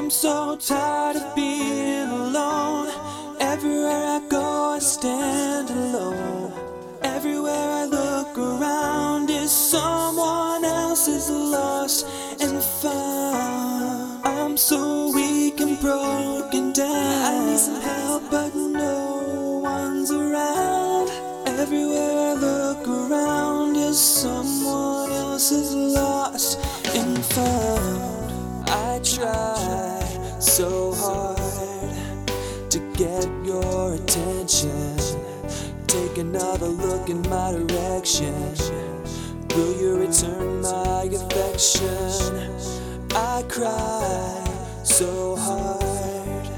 I'm so tired of being alone. Everywhere I go, I stand alone. Everywhere I look around is someone else's lost and found. I'm so weak and broken down. I need some help, but no one's around. Everywhere I look around is someone else's lost and found. I try so hard to get your attention. Take another look in my direction. Will you return my affection? I cry so hard.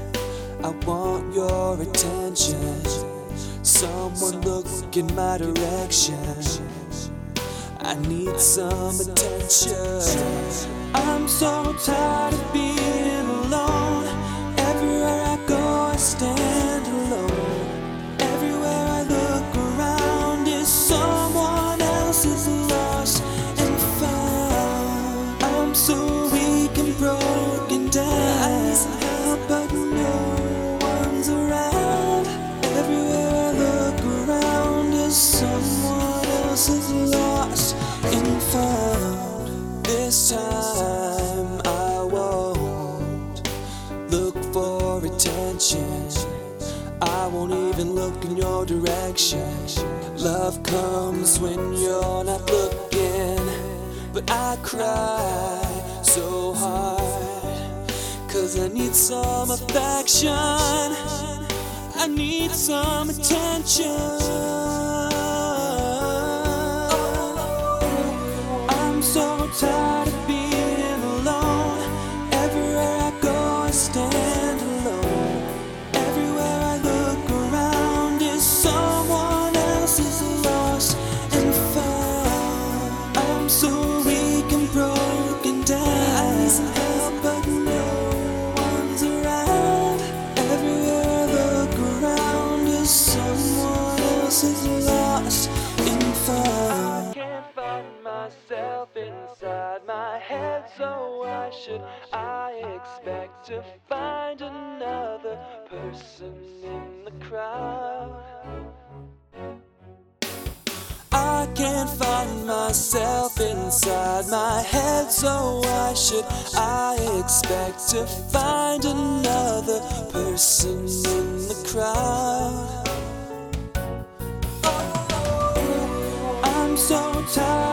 I want your attention. Someone look in my direction. I need some attention. I'm so tired around is lost and found. This time I won't look for attention. I won't even look in your direction. Love comes when you're not looking, but I cry so hard. Cause I need some affection, I need some attention. Stand alone. Everywhere I look around is someone else's lost and found. I'm so weak and broken down. I need help, but no one's around. Everywhere I look around is someone else's lost and found. I can't find myself inside my head, so why should I to find another person in the crowd? I can't find myself inside my head, so why should I expect to find another person in the crowd? Oh, I'm so tired